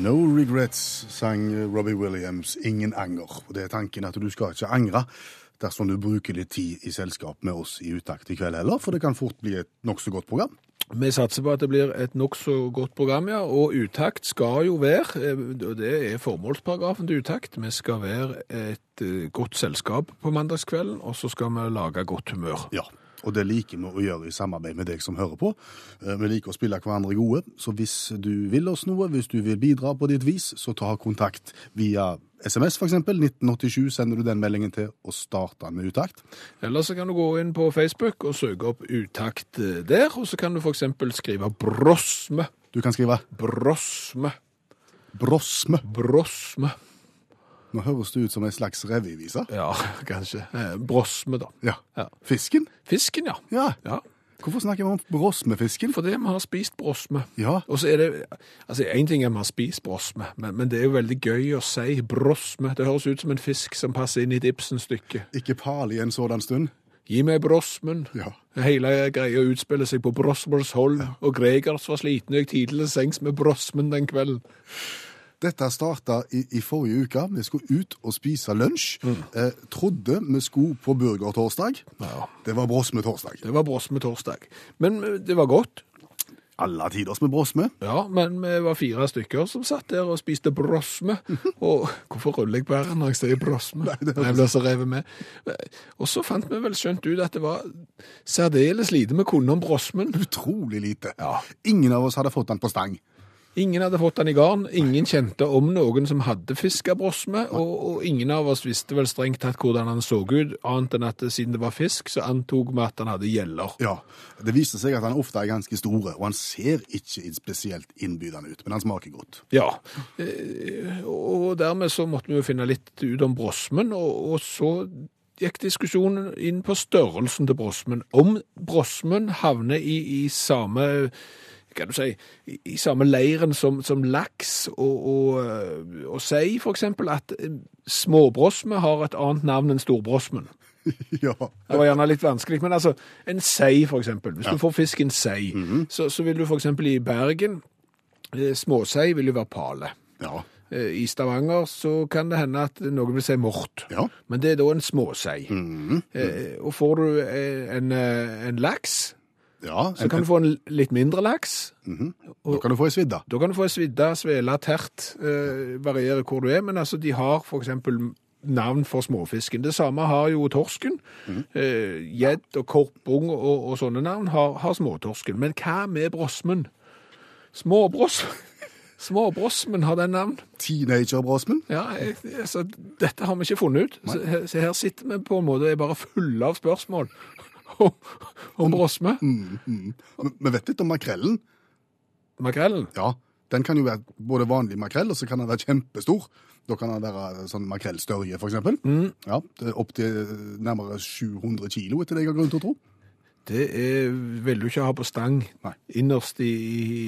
No regrets, sang Robbie Williams. Ingen anger. Og det er tanken at du skal ikke angre dersom du bruker litt tid i selskap med oss i Utakt i kveld heller, for det kan fort bli et nokså godt program. Vi satser på at det blir et nokså godt program, ja. Og utakt skal jo være, eh, og det er formålsparagrafen til utakt, vi skal være et eh, godt selskap på mandagskvelden, og så skal vi lage godt humør. Ja, og det liker vi å gjøre i samarbeid med deg som hører på. Eh, Vi liker å spille hverandre gode, så hvis du vil oss noe, hvis du vil bidra på ditt vis, så ta kontakt via SMS eksempel. 1987 sender du den meldingen til og starter med utakt. Eller så kan du gå inn på Facebook og søke opp utakt eh, der, og så kan du eksempel skrive brosme, Du kan skrive brosme, brosme. brosme. Nå høres det ut som en slags revyvise. Ja, kanskje. Eh, Brosme, da. Ja. Ja. Fisken? Fisken, ja. Ja. Ja, Hvorfor snakker vi om brosmefisken? fordi vi har spist brosme. Ja, Og så er det, altså En ting er vi har spist brosme, men, men det er jo veldig gøy å si brosme. Det høres ut som en fisk som passer inn i et Ibsen-stykke. ikke pal i en sådan stund. Gi meg brosmen. Ja. Hele greia utspiller seg på Brosmers hold, og Gregers var sliten og gikk tidlig til sengs med brosmen den kvelden. Dette starta i, i forrige uke. Vi skulle ut og spise lunsj. Eh, trodde vi skulle på burgertorsdag. Ja. Det var brosmetorsdag. Det var brosme torsdag. Men eh, det var godt. Alle tiders med brosme. Ja, men vi var fire stykker som satt der og spiste brosme. Og hvorfor ruller jeg på r når jeg sier brosme? Nei, det jeg blir så revet med. Og så fant vi vel skjønt ut at det var særdeles lite vi kunne om brosmen. Utrolig lite. Ja. Ingen av oss hadde fått den på stang. Ingen hadde fått den i garn, ingen kjente om noen som hadde fiska brosme, og, og ingen av oss visste vel strengt tatt hvordan han så ut, annet enn at siden det var fisk, så antok vi at han hadde gjeller. Ja, Det viste seg at han ofte er ganske store, og han ser ikke spesielt innbydende ut, men han smaker godt. Ja, eh, og dermed så måtte vi jo finne litt ut om brosmen, og, og så gikk diskusjonen inn på størrelsen til brosmen. Om brosmen havner i, i samme kan du si, i, samme leiren som, som laks og, og, eh, og sei, for eksempel, at eh, småbrosme har et annet navn enn storbrosmen. ja. Det var gjerne litt vanskelig, men altså, en sei for eksempel. Hvis du får fisken sei, så, så vil du for eksempel i Bergen, eh, småsei vil jo være pale. Ja. I Stavanger så kan det hende at noen vil si mort, Ja. men det er da en småsei. Eh, og får du en, en laks, ja. så kan du få en litt mindre laks. Da kan du få ei svidda. Da kan du få en svidda, svela, tert, eh, varierer hvor du er, men altså de har eksempel navn for småfisken. Det samme har jo torsken. Eh, og korpung og, og sånne navn har, har småtorsken. Men hva med brosmen? Småbross... Småbrosmen har den navn. Teenager-brosmen. Ja, altså, dette har vi ikke funnet ut. Så så her sitter vi på en måte og er bare fulle av spørsmål om, om brosme. Men Vi vet litt om makrellen. Makrellen. Ja, Den kan jo være både vanlig makrell, og så kan den være kjempestor. Da kan den være sånn makrellstørje, for eksempel. Ja, Opptil nærmere 700 kilo, etter det jeg har grunn til å tro. Det er, vil du ikke ha på stang Nei. innerst i,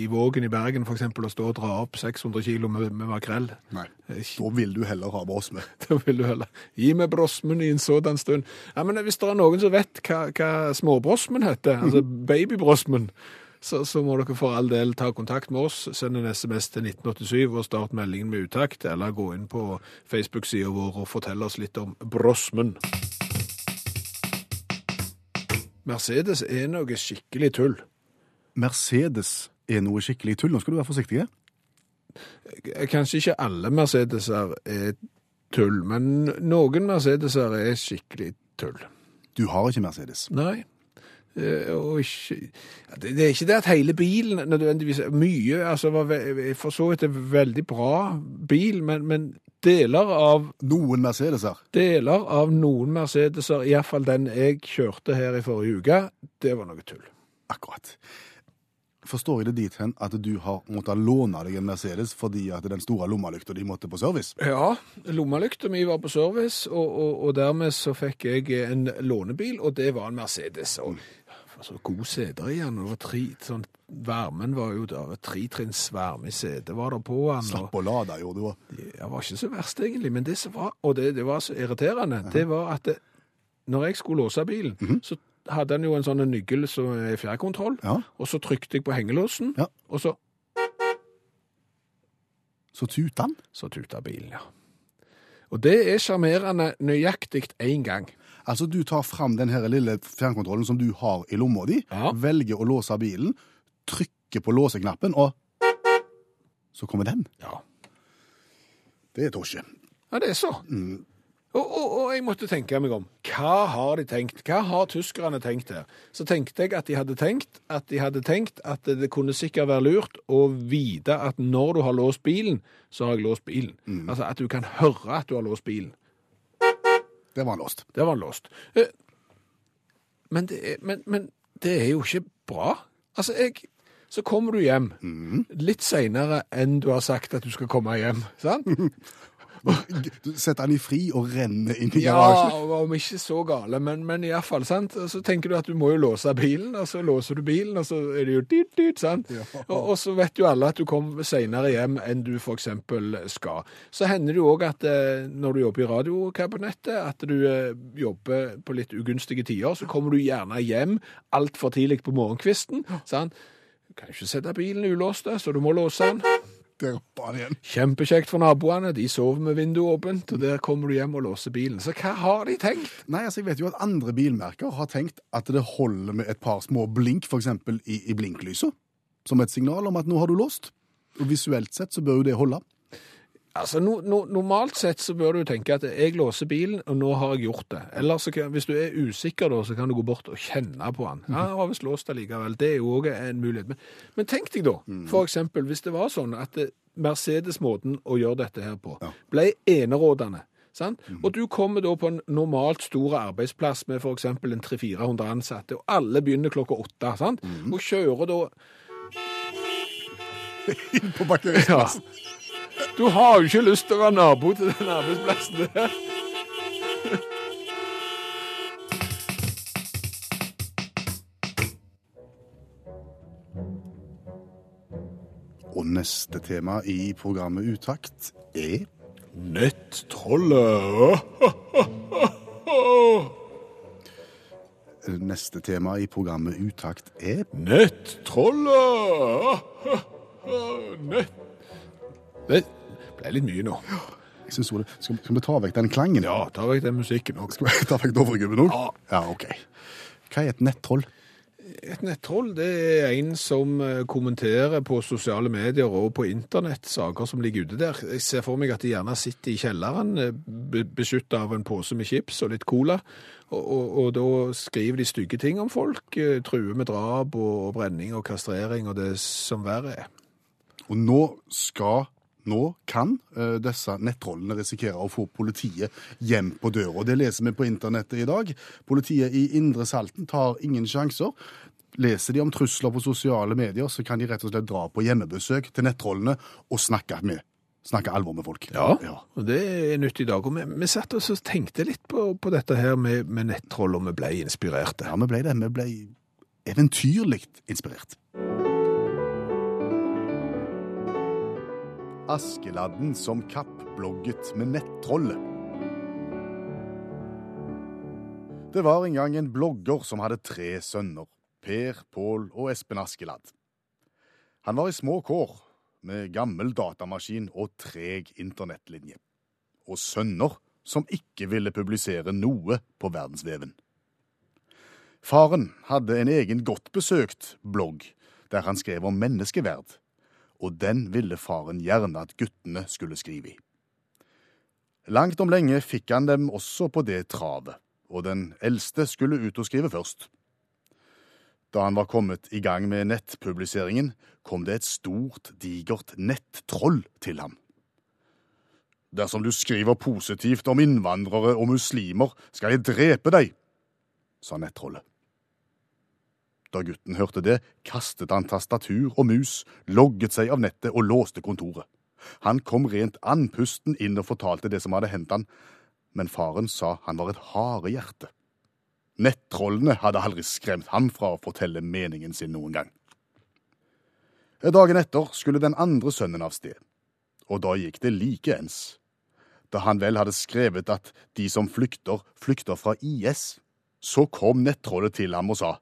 i Vågen i Bergen, eksempel, å stå og dra opp 600 kilo med, med makrell. Nei, Da vil du heller ha brosme. Da vil du heller gi meg brosmen i en sådan stund. Ja, men hvis det er noen som vet hva, hva småbrosmen heter, altså babybrosmen, så, så må dere for all del ta kontakt med oss, send en sms til 1987 og start meldingen med utakt, eller gå inn på Facebook-sida vår og fortell oss litt om brosmen. Mercedes er noe skikkelig tull. Mercedes er noe skikkelig tull. Nå skal du være forsiktig. Kanskje ikke alle Mercedeser er tull, men noen Mercedeser er skikkelig tull. Du har ikke Mercedes. Nei. Eh, ikke, det, det er ikke det at hele bilen nødvendigvis er mye, altså var for så vidt en veldig bra bil, men, men deler av Noen Mercedeser. deler av noen Mercedeser, iallfall den jeg kjørte her i forrige uke, det var noe tull. Akkurat. Forstår jeg det dit hen at du har måttet låne deg en Mercedes fordi at den store lommelykta di måtte på service? Ja, lommelykta mi var på service, og, og, og dermed så fikk jeg en lånebil, og det var en Mercedes. Og altså, god seter igjen, det var tre, sånn, varmen var jo der, tretrinns varme i setet var det på han. Slapp å lade, gjorde du òg. Det var ikke så verst egentlig, men det som var, og det, det var så irriterende, det var at det, når jeg skulle låse bilen, så hadde han jo en sånn nøkkel som er fjærkontroll, Ja. og så trykte jeg på hengelåsen, Ja. og så, Så tuta han. så tuta bilen, ja. Og det er sjarmerende nøyaktig én gang. Altså, du tar fram den her lille fjernkontrollen som du har i lomma di, Ja. velger å låse bilen, trykker på låseknappen, og så kommer den. Ja. Det er tosje. Ja, det er så. Og, og, og jeg måtte tenke meg om. Hva har de tenkt? Hva har tyskerne tenkt her? Så tenkte jeg at de hadde tenkt at de hadde tenkt at det kunne sikkert være lurt å vite at når du har låst bilen, så har jeg låst bilen. Altså at du kan høre at du har låst bilen. Det var låst. Der var låst. Eh, Men det er, men, men det er jo ikke bra. Altså, jeg Så kommer du hjem litt seinere enn du har sagt at du skal komme hjem. sant? Du setter den i fri og renner inn i Ja, garasjen. Ja, om ikke så gale, men, men i hvert fall, sant? Så tenker du at du må jo låse bilen, og så låser du bilen, og så er det jo dyrt, dyrt, sant? Og, og så vet jo alle at du kommer senere hjem enn du eksempel skal. Så hender det jo også at eh, når du jobber i radiokabinettet, at du eh, jobber på litt ugunstige tider, så kommer du gjerne hjem alt for tidlig på morgenkvisten, sant? Du kan ikke sette bilen ulåst, så du må låse den. Der var igjen. Kjempekjekt for naboene, de sover med vinduet åpent, og der kommer du hjem og låser bilen. Så hva har de tenkt? Nei, altså jeg vet jo at andre bilmerker har tenkt at det holder med et par små blink, eksempel i, i blinklysa, som et signal om at nå har du låst. Og visuelt sett så bør jo det holde. Altså, no, no, Normalt sett så bør du tenke at jeg låser bilen, og nå har jeg gjort det. Eller kan, hvis du er usikker, da, så kan du gå bort og kjenne på den. Ja, jeg har visst låst allikevel. likevel. Det er jo òg en mulighet. Men, men tenk deg da, for eksempel, hvis det var sånn at Mercedes-måten å gjøre dette her på ble enerådende. Sant? Og du kommer da på en normalt stor arbeidsplass med f.eks. en 300-400 ansatte, og alle begynner klokka åtte, sant? og kjører da Inn På parkeringsplassen. Du har jo ikke lyst til å være nabo til den arbeidsplassen der. Og neste tema i programmet Utakt er Nettrollet. Neste tema i programmet Utakt er Nettrollet. Nett... Det er litt mye nå. Jeg synes Ole, Skal, skal vi ta vekk den klangen? Ja, ta vekk den musikken òg. Skal vi ta vekk Dovregubben òg? Ja. ja. OK. Hva er et nettroll? Et nettroll det er en som eh, kommenterer på sosiale medier og på internett saker som ligger ute der. Jeg ser for meg at de gjerne sitter i kjelleren, beskytta beskyttet av en pose med chips og litt cola, og, og, og da skriver de stygge ting om folk, eh, truer med drap og, og brenning og kastrering og det som verre er. Og nå skal Nå kan uh, disse nettrollene risikere å få politiet hjem på døra. Det leser vi på internettet i dag. Politiet i Indre Salten tar ingen sjanser. Leser de om trusler på sosiale medier, så kan de rett og slett dra på hjemmebesøk til nettrollene og snakke med. Snakke alvor med folk. Ja, Og det er nytt i dag. Og vi, vi satt og tenkte litt på, på dette her med, med nettroll, og vi ble inspirerte. Ja, vi ble det. Vi ble eventyrlig inspirert. Askeladden som kappblogget med nettrollet. Det var en gang en blogger som hadde tre sønner. Per, Pål og Espen Askeladd. Han var i små kår, med gammel datamaskin og treg internettlinje. Og sønner som ikke ville publisere noe på verdensveven. Faren hadde en egen godt besøkt blogg der han skrev om menneskeverd, og den ville faren gjerne at guttene skulle skrive i. Langt om lenge fikk han dem også på det travet, og den eldste skulle ut og skrive først. Da han var kommet i gang med nettpubliseringen, kom det et stort, digert nettroll til ham. Dersom du skriver positivt om innvandrere og muslimer, skal jeg drepe deg, sa nettrollet. Da gutten hørte det, kastet han tastatur og mus, logget seg av nettet og låste kontoret. Han kom rent andpusten inn og fortalte det som hadde hendt han, men faren sa han var et harehjerte. Nettrollene hadde aldri skremt ham fra å fortelle meningen sin noen gang. Dagen etter skulle den andre sønnen av sted, og da gikk det like ens. Da han vel hadde skrevet at de som flykter, flykter fra IS, så kom nettrollet til ham og sa,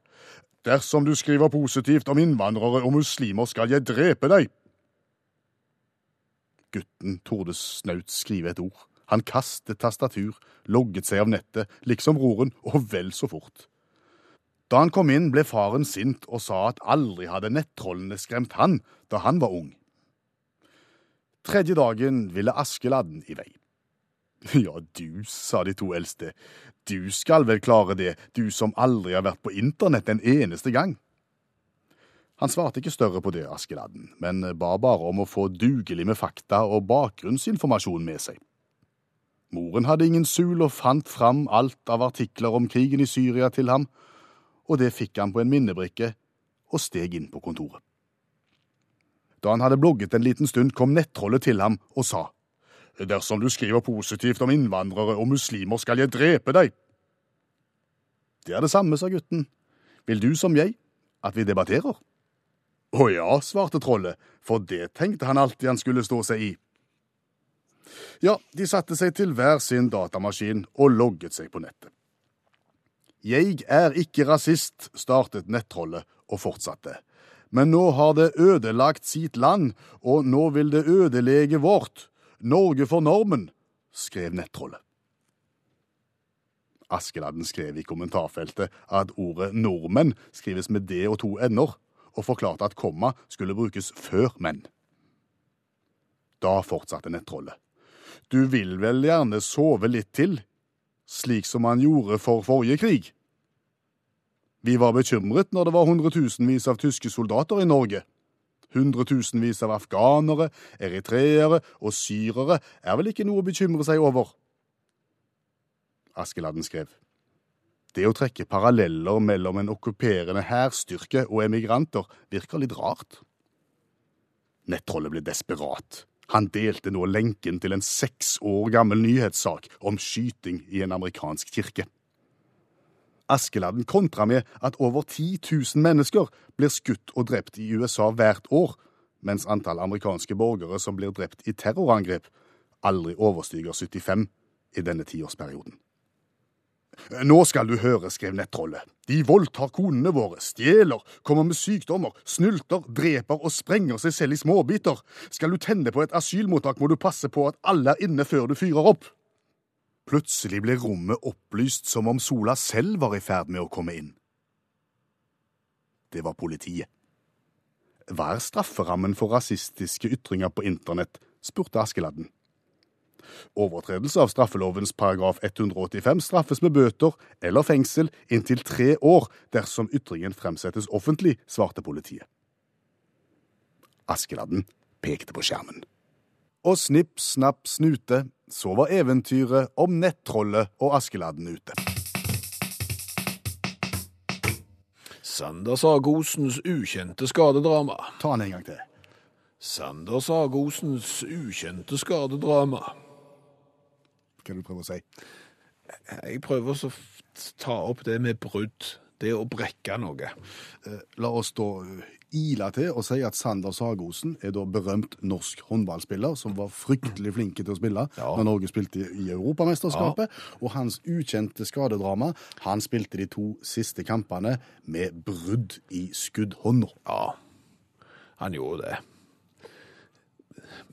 Dersom du skriver positivt om innvandrere og muslimer, skal jeg drepe deg. Gutten torde snaut skrive et ord. Han kastet tastatur, logget seg av nettet, liksom broren, og vel så fort. Da han kom inn, ble faren sint og sa at aldri hadde nettrollene skremt han da han var ung. Tredje dagen ville Askeladden i vei. Ja, du, sa de to eldste, du skal vel klare det, du som aldri har vært på internett en eneste gang. Han svarte ikke større på det, Askeladden, men ba bare om å få dugelig med fakta og bakgrunnsinformasjon med seg. Moren hadde ingen sul og fant fram alt av artikler om krigen i Syria til ham, og det fikk han på en minnebrikke og steg inn på kontoret. Da han hadde blogget en liten stund, kom nettrollet til ham og sa, Dersom du skriver positivt om innvandrere og muslimer, skal jeg drepe deg. Det er det samme, sa gutten. Vil du som jeg at vi debatterer? Å ja, svarte trollet, for det tenkte han alltid han skulle stå seg i. Ja, de satte seg til hver sin datamaskin og logget seg på nettet. Jeg er ikke rasist, startet nettrollet og fortsatte. Men nå har det ødelagt sitt land, og nå vil det ødelegge vårt. Norge for normen, skrev nettrollet. Askeladden skrev i kommentarfeltet at ordet nordmenn skrives med d og to n-er, og forklarte at komma skulle brukes før menn. Da fortsatte nettrollet. Du vil vel gjerne sove litt til, slik som han gjorde for forrige krig? Vi var bekymret når det var hundretusenvis av tyske soldater i Norge. Hundretusenvis av afghanere, eritreere og syrere er vel ikke noe å bekymre seg over? Askeladden skrev. Det å trekke paralleller mellom en okkuperende hærstyrke og emigranter virker litt rart. Nettrollet ble desperat. Han delte nå lenken til en seks år gammel nyhetssak om skyting i en amerikansk kirke. Askeladden kontra med at over 10 000 mennesker blir skutt og drept i USA hvert år, mens antall amerikanske borgere som blir drept i terrorangrep, aldri overstiger 75 i denne tiårsperioden. Nå skal du høre, skrev nettrollet. De voldtar konene våre, stjeler, kommer med sykdommer, snylter, dreper og sprenger seg selv i småbiter. Skal du tenne på et asylmottak, må du passe på at alle er inne før du fyrer opp. Plutselig ble rommet opplyst som om sola selv var i ferd med å komme inn. Det var politiet. Hva er strafferammen for rasistiske ytringer på internett, spurte Askeladden. Overtredelse av straffelovens paragraf 185 straffes med bøter eller fengsel inntil tre år dersom ytringen fremsettes offentlig, svarte politiet. Askeladden pekte på skjermen. Og snipp, snapp, snute, så var eventyret om nettrollet og Askeladden ute. Sander Sagosens ukjente skadedrama. Ta den en gang til. Sander Sagosens ukjente skadedrama. Hva er det du prøver å si? Jeg prøver å ta opp det med brudd. Det å brekke noe. Eh, La oss da eh, ile til og si at Sander Sagosen er da berømt norsk håndballspiller som var fryktelig flinke til å spille Ja. når Norge spilte i Europamesterskapet. Og hans ukjente skadedrama Han spilte de to siste kampene med brudd i skuddhånda. Ja, han gjorde det.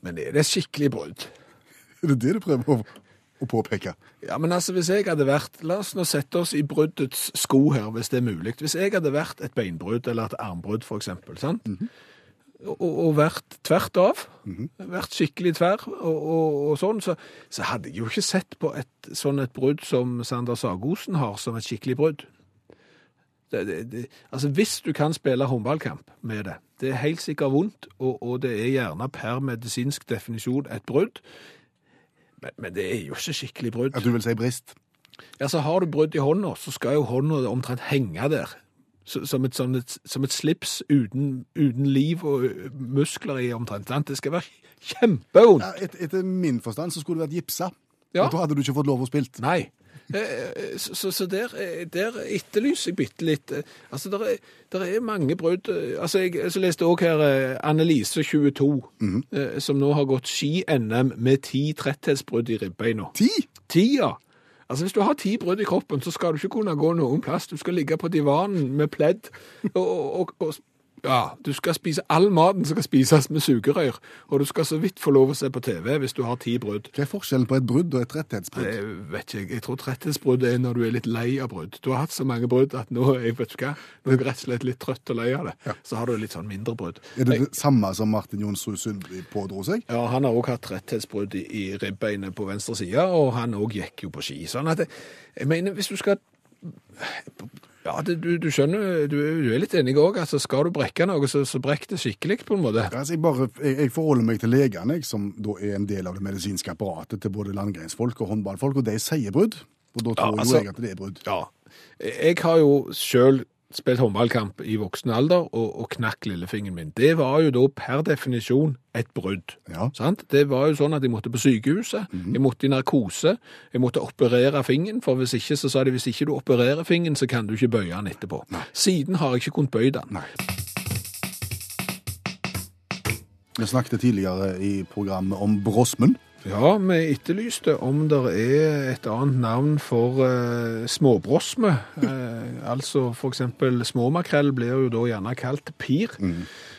Men er det skikkelig brudd? Er det det du prøver å, å påpeke? Ja, men altså, hvis jeg hadde vært La oss nå sette oss i bruddets sko her, hvis det er mulig. Hvis jeg hadde vært et beinbrudd eller et armbrudd, for eksempel, -hmm. og, og vært tvert av, vært skikkelig tverr og, og, og sånn, så, så hadde jeg jo ikke sett på et sånn et brudd som Sander Sagosen har, som et skikkelig brudd. Det, det, det, altså, hvis du kan spille håndballkamp med det, det er helt sikkert vondt, og, og det er gjerne per medisinsk definisjon et brudd, men, men det er jo ikke skikkelig brudd. At du vil si brist? Ja, så har du brudd i hånda, så skal jo hånda omtrent henge der. så- som et, som et, som et slips uten, uten liv og muskler i omtrent. sant? Det skal være kjempevondt. Ja, et, etter min forstand så skulle det vært gipsa. Ja. Og Da hadde du ikke fått lov å spille. Nei. Eh, eh, Så, så, der, eh, der etterlyser jeg bitte litt Altså, der er, der er mange brudd. Altså, jeg så leste òg her Annelise, 22, eh, som nå har gått ski-NM med ti tretthetsbrudd i ribbeina. Ti! Ti, ja. Altså, hvis du har ti brudd i kroppen, så skal du ikke kunne gå noen plass. Du skal ligge på divanen med pledd og, og, og ja, du skal spise all maten som skal spises med sugerør, og du skal så vidt få lov å se på TV hvis du har ti brudd. Hva er forskjellen på et brudd og et rettighetsbrudd? Jeg vet ikke, jeg tror tretthetsbrudd er når du er litt lei av brudd. Du har hatt så mange brudd at nå jeg, vet ikke, nå er jeg rett og slett litt trøtt og lei av det. Så har du litt sånn mindre brudd. Er det det samme som Martin Jonsrud Sundby pådro seg? Ja, han har òg hatt tretthetsbrudd i, i ribbeinet på venstre side, og han òg gikk jo på ski. Sånn at jeg, jeg mener, hvis du skal Ja, det, du, du skjønner, du, du er litt enig òg. Altså, skal du brekke noe, så, så brekk det skikkelig, på en måte. Altså, jeg, bare, jeg, jeg forholder meg til legene, jeg, som da er en del av det medisinske apparatet til både landgrensfolk og håndballfolk, og de sier brudd. Og da tror Ja, altså- jo jeg at det er brudd. Ja. Jeg har jo sjøl spilt håndballkamp i voksen alder og, og knakk lillefingeren min. Det var jo da per definisjon et brudd. Ja. Sant? Det var jo sånn at jeg måtte på sykehuset, jeg måtte i narkose, jeg måtte operere fingeren, for hvis ikke så sa de hvis ikke du opererer fingeren, så kan du ikke bøye den etterpå. Siden har jeg ikke kunnet bøye den. Nei. Vi snakket tidligere i programmet om Brosmen. Ja, vi etterlyste om det er et annet navn for eh, småbrosme. Eh, altså eksempel småmakrell blir jo da gjerne kalt pir.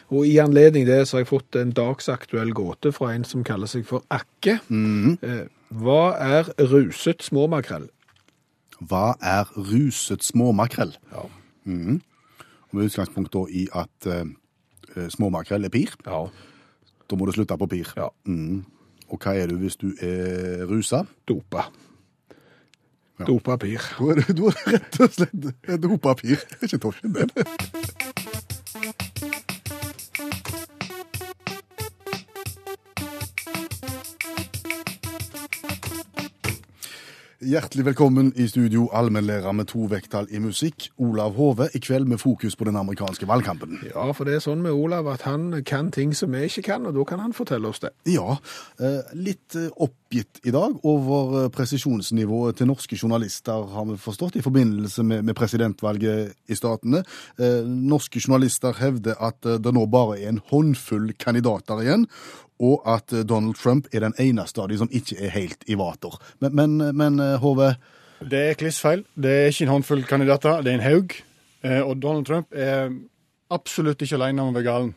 Og i anledning det så har jeg fått en dagsaktuell gåte fra en som kaller seg for Akke. Eh, hva er ruset småmakrell? Hva er ruset småmakrell? Ja. Og Med utgangspunkt da i at eh, småmakrell er pir. Ja. Da må du slutte på pir. ja. Og hva er du hvis du er rusa? Dopa. Ja. Dopapir. Da er du, rett og slett dopapir. Ikke torsken, det. Hjertelig velkommen i studio, allmennlærer med to vekttall i musikk, Olav Hove, i kveld med fokus på den amerikanske valgkampen. Ja, for det er sånn med Olav at han kan ting som vi ikke kan, og da kan han fortelle oss det. Ja, eh, litt eh, oppgitt i dag over eh, presisjonsnivået til norske journalister, har vi forstått, i forbindelse med, presidentvalget i statene. Norske journalister hevder at det nå bare er en håndfull kandidater igjen, og at eh, Donald Trump er den eneste av de som ikke er helt i vater. Men, men, men eh, Hove, Det er kliss feil. Det er ikke en håndfull kandidater, det er en haug. Eh, Og Donald Trump er absolutt ikke alene om å være galen.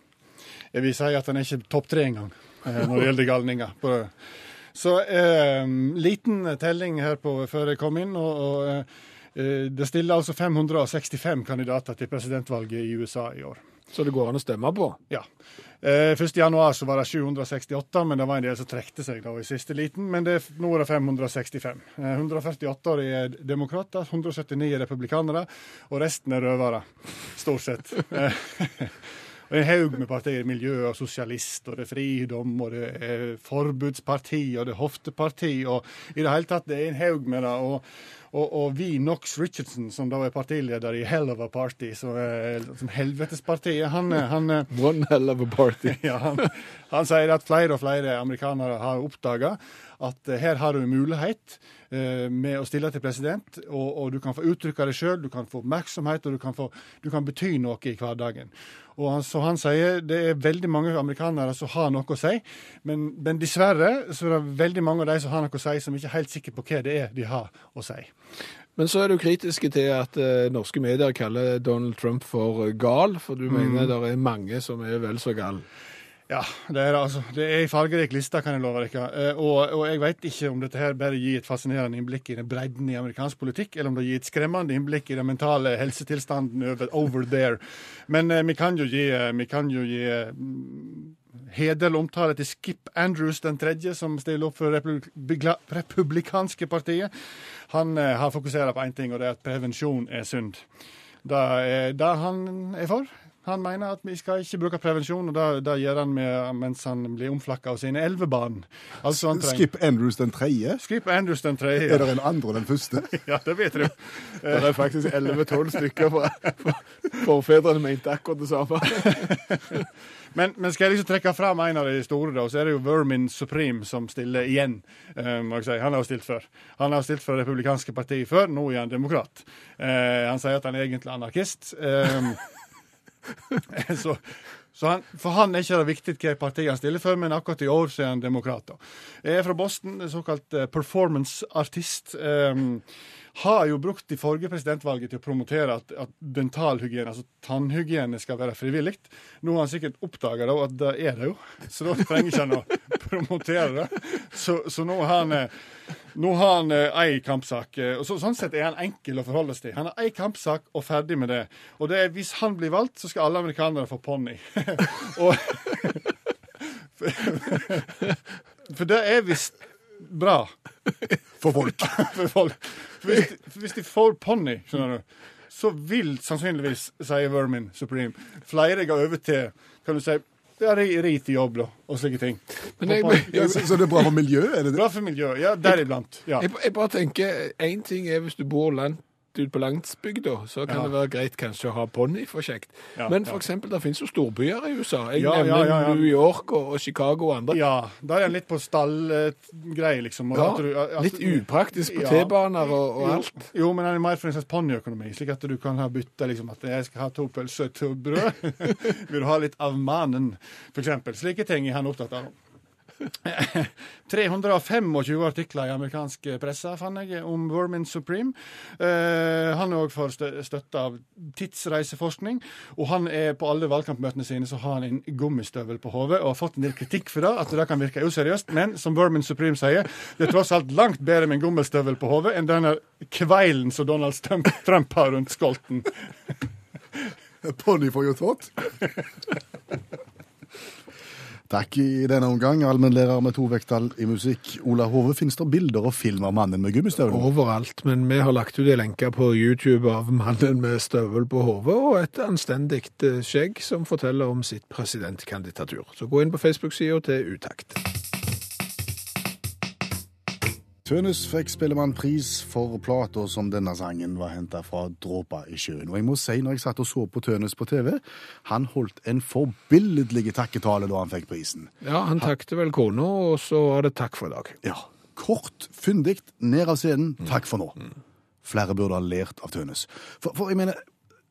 Jeg vil si at han er ikke topp tre engang når det gjelder galninger. Så eh, liten telling her på, før jeg kom inn. og, og eh, Det stiller altså 565 kandidater til presidentvalget i USA i år. Så det går an å stemme på. Ja. Eh, 1. januar så var det 768, men det var en del som trekte seg da i siste liten. Men det, nå er det 565. Eh, 148 av de er demokrater, 179 er republikanere, og resten er røvere. Stort sett. Og en haug med partier. Miljø og sosialist, og det er fridom, og det er forbudsparti, og det er hofteparti, og i det hele tatt det er en haug med det. og og, og vi, Knox Richardson, som da er partileder i Hell of a Party, som, er, som Helvetespartiet, han, han One hell of a party. ja, han, han sier at flere og flere amerikanere har oppdaga at eh, her har du mulighet med å stille til president, og, og du kan få uttrykke deg sjøl, du kan få oppmerksomhet, og du kan, få, du kan bety noe i hverdagen. Og han, så han sier det er veldig mange amerikanere som har noe å si, men, men dessverre så er det veldig mange av de som har noe å si, som ikke er helt sikre på hva det er de har å si. Men så er du kritiske til at eh, norske medier kaller Donald Trump for eh, gal, for du mener det er mange som er vel så gal. Ja, det er, altså, det er en fargerik liste, kan jeg love dere. Eh, Og, og jeg vet ikke om dette her bare gir et fascinerende innblikk i den bredden i amerikansk politikk, eller om det gir et skremmende innblikk i den mentale helsetilstanden over, over there. Men eh, vi kan jo gi, eh, vi kan jo gi hederlig omtale til Skip Andrews den tredje, som stiller opp for republika, republikanske partiet. Han eh, har fokusert på én ting, og det er at prevensjon er synd. Det er det han er for. Han mener at vi skal ikke bruke prevensjon, og det, det gjør han med, mens han blir omflakka av sine elleve barn. Altså Skip Andrews den tredje. Skip Andrews den tredje. Er det en andre og den første? Ja, det vet du. Det er faktisk 11-12 stykker fra for- forfedrene mente akkurat det samme. Men, men skal jeg liksom trekke fram en av de store, da, så er det jo Vermin Supreme som stiller igjen. Um, si. Han har jo stilt før. Han har stilt for republikanske partiet før, nå er han demokrat. Uh, han sier at han er egentlig anarkist. Eh, så, så han, for han er ikke det viktig hvilket parti han stiller for, men akkurat i år så er han demokrat. Jeg er fra Boston, såkalt eh, performance-artist. Eh, har jo brukt de forrige presidentvalget til å promotere at, at dentalhygiene, altså tannhygiene, skal være frivillig. Nå har han sikkert oppdaga at det er det jo, så da trenger ikke han å promotere det. Så, så nå har han eh, nå har han eh, ei kampsak. eh, og så, Sånn sett er han enkel å forholde seg til. Han har ei kampsak og ferdig med det. Og det er hvis han blir valgt, så skal alle amerikanere få ponni. For det er visst bra For folk. for folk. Hvis, de, hvis de får ponni, skjønner du, så vil sannsynligvis, sier Vermin Supreme, flere gå over til kan du si, ja, ri, ri til jobb da, og slike ting. Men jeg, Ja, så, så det er bra for miljøet? Er det det? Bra for miljøet. Ja, deriblant. Ja. jeg, jeg bare tenker, én ting er hvis du bor langt ute på landsbygda, så kan Ja. det være greit kanskje å ha ponni for kjekt. Ja, Men ja. for eksempel, det finnes jo storbyer i USA. Jeg Ja, ja, nevner ja, ja. New York og, og Chicago og andre. Ja, da er en litt på stallgreier, liksom. og Ja, du- at- litt upraktisk på Ja. T-baner og, og alt. Jo, men det er mer for en slags ponniøkonomi, slik at du kan ha bytta liksom at jeg skal ha to pølser to brød. Vil du ha litt av mannen, for eksempel. Slike ting er han opptatt av. 325 artikler i amerikansk presse fant jeg om Vermin Supreme. Eh, han er òg for støtte av tidsreiseforskning. Og han er på alle valgkampmøtene sine så har han en gummistøvel på hodet og har fått en del kritikk for det, at det kan virke useriøst. Men som Vermin Supreme sier, det er tross alt langt bedre med en gummistøvel på hodet enn denne kveilen som Donald Trump, har rundt skolten. Ponni får jo thought. Takk i denne omgang, allmennlærer med to vekttall i musikk. Ola Hove, finnes det bilder og film av mannen med gummistøvler? Overalt, men vi har lagt ut en lenke på YouTube av mannen med støvel på hodet og et anstendig skjegg som forteller om sitt presidentkandidatur. Så gå inn på Facebook-sida til Utakt. Tønes fikk Spellemannpris for plata som denne sangen var henta fra Dråpa i sjøen. Og jeg må si, når jeg satt og så på Tønes på TV, han holdt en forbilledlig takketale da han fikk prisen. Ja, han takket vel kona, og så var det takk for i dag. Ja. Kort, fyndig, ned av scenen, takk for nå. Flere burde ha lært av Tønes. For, for jeg mener,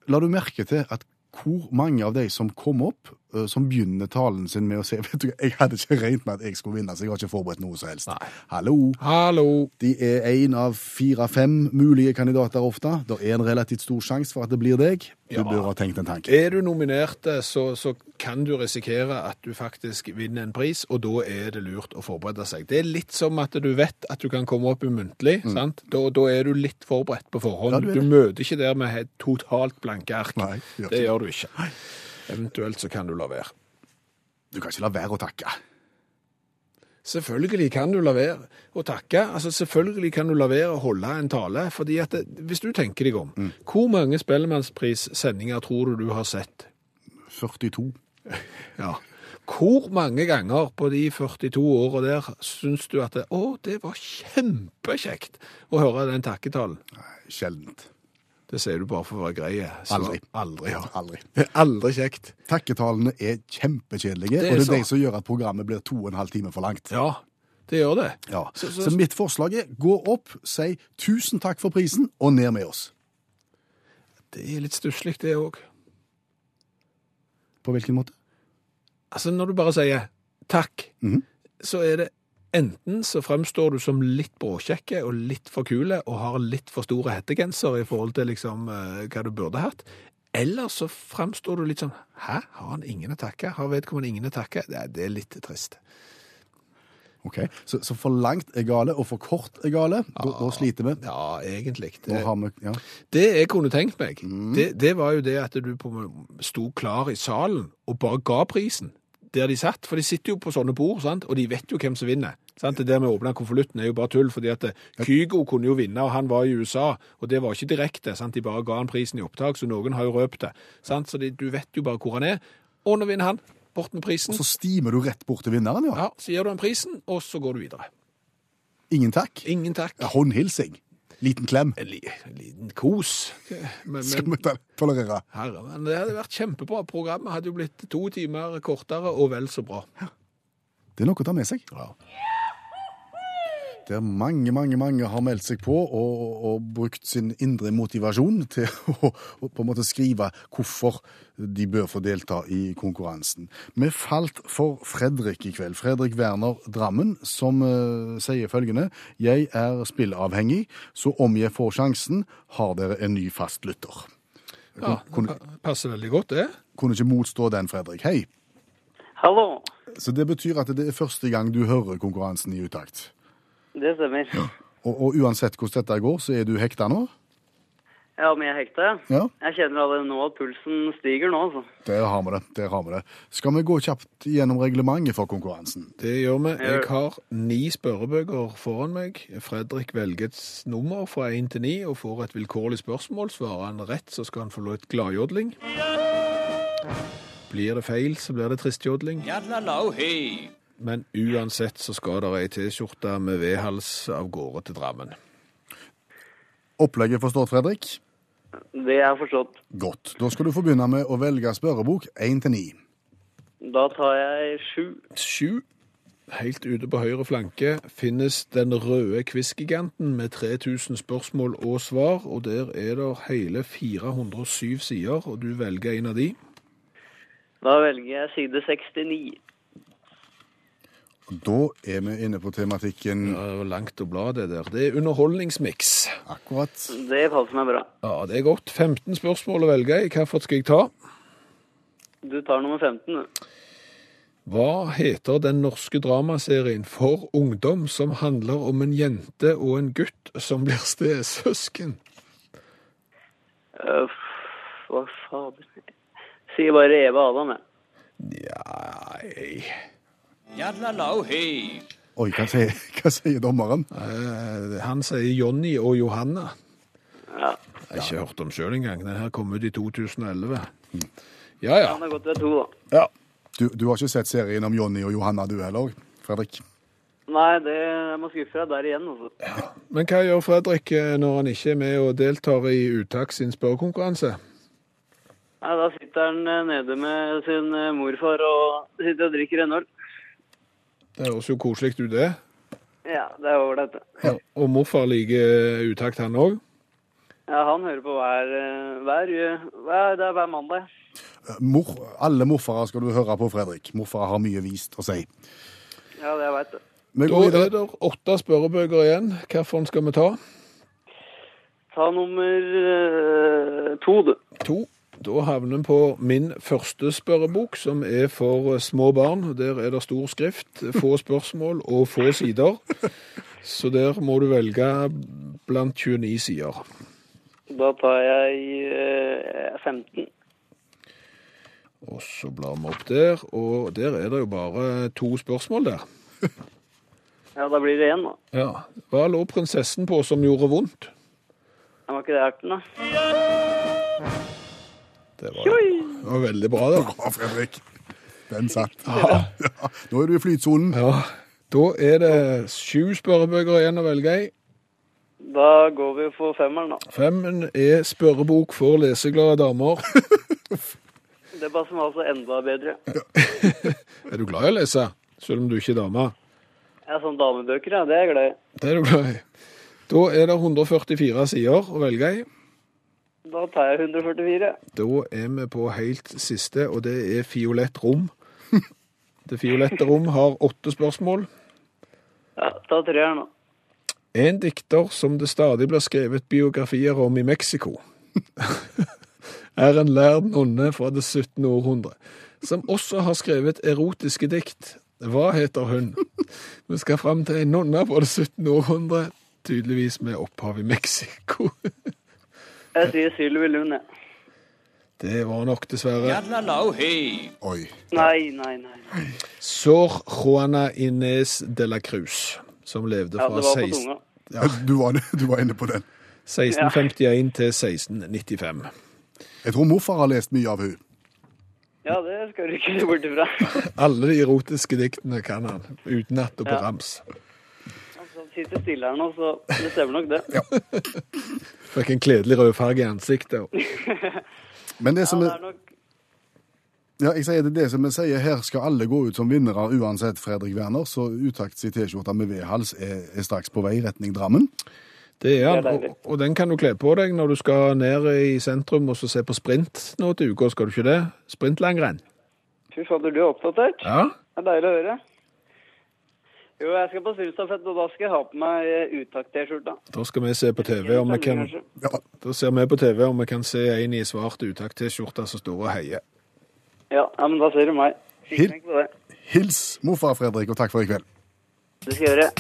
la du merke til at hvor mange av de som kom opp, som begynner talen sin med å si vet du, jeg hadde ikke regnet med at jeg skulle vinne, så jeg har ikke forberedt noe som helst. Nei. Hallo! Hallo! De er én av fire-fem mulige kandidater ofte. Det er en relativt stor sjanse for at det blir deg. Du Ja. bør ha tenkt en tanke. Er du nominert, eh, så, så kan du risikere at du faktisk vinner en pris, og da er det lurt å forberede seg. Det er litt som at du vet at du kan komme opp i muntlig, sant? Da, da er du litt forberedt på forhånd. Ja, du du møter ikke der med helt totalt blanke ark. Nei, det gjør du ikke. Eventuelt så kan du la være. Du kan ikke la være å takke. Selvfølgelig kan du la være å takke. Altså, selvfølgelig kan du la være å holde en tale. fordi at det, Hvis du tenker deg om, hvor mange Spellemannspris-sendinger tror du du har sett? 42. Ja. Hvor mange ganger på de 42 årene der syns du at det, å, det var kjempekjekt å høre den takketalen? Sjeldent. Det sier du bare for å være grei. Aldri. Aldri, ja. Aldri. Det er aldri kjekt. Takketalene er kjempekjedelige, og det er så. de som gjør at programmet blir to og en halv time for langt. Ja, det gjør det. Ja. Så- Så, så- mitt forslag er gå opp, si tusen takk for prisen, og ned med oss. Det er litt stusslig, det òg. På hvilken måte? Altså, når du bare sier takk, Mhm. så er det enten så fremstår du som litt bråkjekke og litt for kule og har litt for store hettegenser i forhold til liksom eh, hva du burde hatt, eller så fremstår du litt sånn Hæ, har han ingen å takke? Har vedkommende ingen å takke? Det det er litt trist. Ok, Så, så for langt er gale, og for kort er gale. Da, da sliter vi. Ja, egentlig. Det, har vi ja. det jeg kunne tenkt meg, det, det var jo det at du på, sto klar i salen og bare ga prisen. Der de satt, for de sitter jo på sånne bord, sant? og de vet jo hvem som vinner. Sant? Det der med å åpne konvolutten er jo bare tull, fordi at eh, Kygo kunne jo vinne, og han var i USA, og det var ikke direkte, sant? de bare ga han prisen i opptak, så noen har jo røpt det. Sant? Så de, du vet jo bare hvor han er, og nå vinner han, bort med prisen. Og Så stimer du rett bort til vinneren, ja. Ja, så gir du han prisen, og så går du videre. Ingen takk. Ingen takk. Håndhilsing. Liten klem. En, li, en liten kos. Men, Skal vi ta- tolerere. herre, men det hadde vært kjempebra. Programmet hadde jo blitt to timer kortere og vel så bra. Det er noe å ta med seg. Der mange, mange mange har meldt seg på og, og brukt sin indre motivasjon til å, å på en måte skrive hvorfor de bør få delta i konkurransen. Vi falt for Fredrik i kveld. Fredrik Werner Drammen, som uh, sier følgende Jeg er spilleavhengig, så om jeg får sjansen, har dere en ny fastlytter. Ja, Kunne, det passer veldig godt, det. kunne ikke motstå den, Fredrik. Hei. Hallo, Så det betyr at det er første gang du hører konkurransen i utakt. Det stemmer. Og, og uansett hvordan dette går, så er du hekta nå? Ja, men jeg hekta, ja. Ja. Jeg kjenner allerede nå at pulsen stiger nå, altså. Der har vi det. der har vi det. Skal vi gå kjapt gjennom reglementet for konkurransen? Det gjør vi. Jeg har ni spørrebøker foran meg. Fredrik velger et nummer fra én til ni og får et vilkårlig spørsmål. Svarer han rett, så skal han få et gladjodling. Blir det feil, så blir det tristjodling. Men uansett så skal det ei T-skjorte med V-hals av gårde til Drammen. Opplegget forstått, Fredrik? Det er forstått. Godt. Da skal du få begynne med å velge spørrebok 1 til 9. Da tar jeg sju. Sju. Helt ute på høyre flanke finnes den røde quiz-giganten med 3000 spørsmål og svar, og der er det hele 407 sider, og du velger en av de. Da velger jeg side 69. Da er vi inne på tematikken Ja, det var langt å bla det der. Det er underholdningsmiks. akkurat. Det passer meg bra. Ja, det er godt. 15 spørsmål å velge i. Hvilket skal jeg ta? Du tar nummer 15. du. Hva heter den norske dramaserien for ungdom som handler om en jente og en gutt som blir stesøsken? Uh, hva fader? Sier bare Eva Adam, jeg. Ja, Oi, hva sier, hva sier dommeren? eh, han sier Jonny og Johanna. Ja. Jeg har ikke hørt om sjøl engang. Den her kom ut i 2011. Ja, ja. Han har gått ved to, da. Ja. Du, du har ikke sett serien om Jonny og Johanna du heller, Fredrik? Nei, det jeg må skuffe deg der igjen, altså. Men hva gjør Fredrik eh, når han ikke er med og deltar i Uttak sin spørrekonkurranse? Nei, da sitter han eh, nede med sin eh, morfar og sitter og drikker en øl. Det høres jo koselig ut, det. Ja, det er ålreit, det. Og morfar liker utakt, han òg? Ja, han hører på hver, eh, hver, hver, det er hver mandag. Eh, Mor, alle morfarer skal du høre på, Fredrik. Morfarer har mye vist å si. Ja, det jeg vet det. Da er det åtte spørrebøker igjen. Hvilken skal vi ta? Ta nummer eh, to, du. To. Da havner vi på min første spørrebok, som er for små barn. Der er det stor skrift, få spørsmål og få sider. Så der må du velge blant 29 sider. Da tar jeg eh, 15. Og så blar vi opp der, og der er det jo bare to spørsmål der. Ja, da blir det én, da. Ja. Hva lå prinsessen på som gjorde vondt? Det var ikke det erten, da. Det var, det var veldig bra, det. Bra, Fredrik. Den satt. Ja. Nå er du i flytsonen. Ja, da er det sju spørrebøker igjen å velge i. Da går vi for femmeren, da. Femmen er spørrebok for leseglade damer. Det passer meg altså enda bedre. Er du glad i å lese, selv om du ikke er dame? Ja, sånn damebøker, ja, det er jeg glad i. Det er du glad i. Da er det 144 sider å velge i. Da tar jeg 144. Da er vi på helt siste, og det er fiolett rom. Det fiolette rom har åtte spørsmål. Ja, ta treeren, da. En dikter som det stadig blir skrevet biografier om i Mexico, er en lærd nonne fra det 17. århundre, som også har skrevet erotiske dikt. Hva heter hun? Vi skal fram til en nonne fra det 17. århundre, tydeligvis med opphav i Mexico. Jeg sier Sylvi Lund, jeg. Det var nok, dessverre. Oi. Nei, nei, nei. Sor Juana Inés de la Cruz, som levde fra Ja, det var på 16 tunga. Ja, du, var, du var inne på den. 1651 til 1695. Jeg tror morfar har lest mye av hun. Ja, det skal du ikke se bort ifra. Alle de erotiske diktene kan han, utenat og på Ja. rams. Sitter stille her nå, så det stemmer nok det. Fikk en kledelig rød farge i ansiktet. Men det Ja, det er, nok ja, jeg sier det, det som jeg sier, her skal alle gå ut som vinnere uansett, Fredrik Werner. Så Utakts i T-skjorta med V-hals er, er straks på vei i retning Drammen. Det er han, og, og den kan du kle på deg når du skal ned i sentrum og så se på sprint nå til uka, skal du ikke det? Sprintlangrenn. Fy fader, du er oppdatert. Ja, Det er deilig å høre. Jo, jeg skal på stafett, og da skal jeg ha på meg eh, uttakt-T-skjorta. da skal vi se på TV om vi kan, Ja, da ser vi på TV om vi kan se en i svart utakt-T-skjorte som står og heier. Ja, ja, men da ser du meg. Hil-. Hils morfar Fredrik, og takk for i kveld. Det skal jeg gjøre.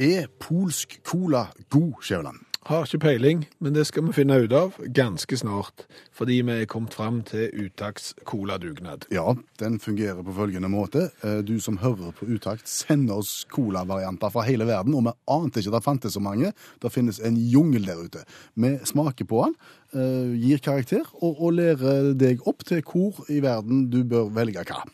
Er polsk cola god, Skjæveland? Har ikke peiling, men det skal vi finne ut av ganske snart, fordi vi er kommet fram til uttakts coladugnad. Ja, den fungerer på følgende måte. Eh, Du som hører på Utakt, sender oss colavarianter fra hele verden, og vi ante ikke at det fantes så mange. Det finnes en jungel der ute. Vi smaker på den, eh, gir karakter, og, og lærer deg opp til hvor i verden du bør velge hva.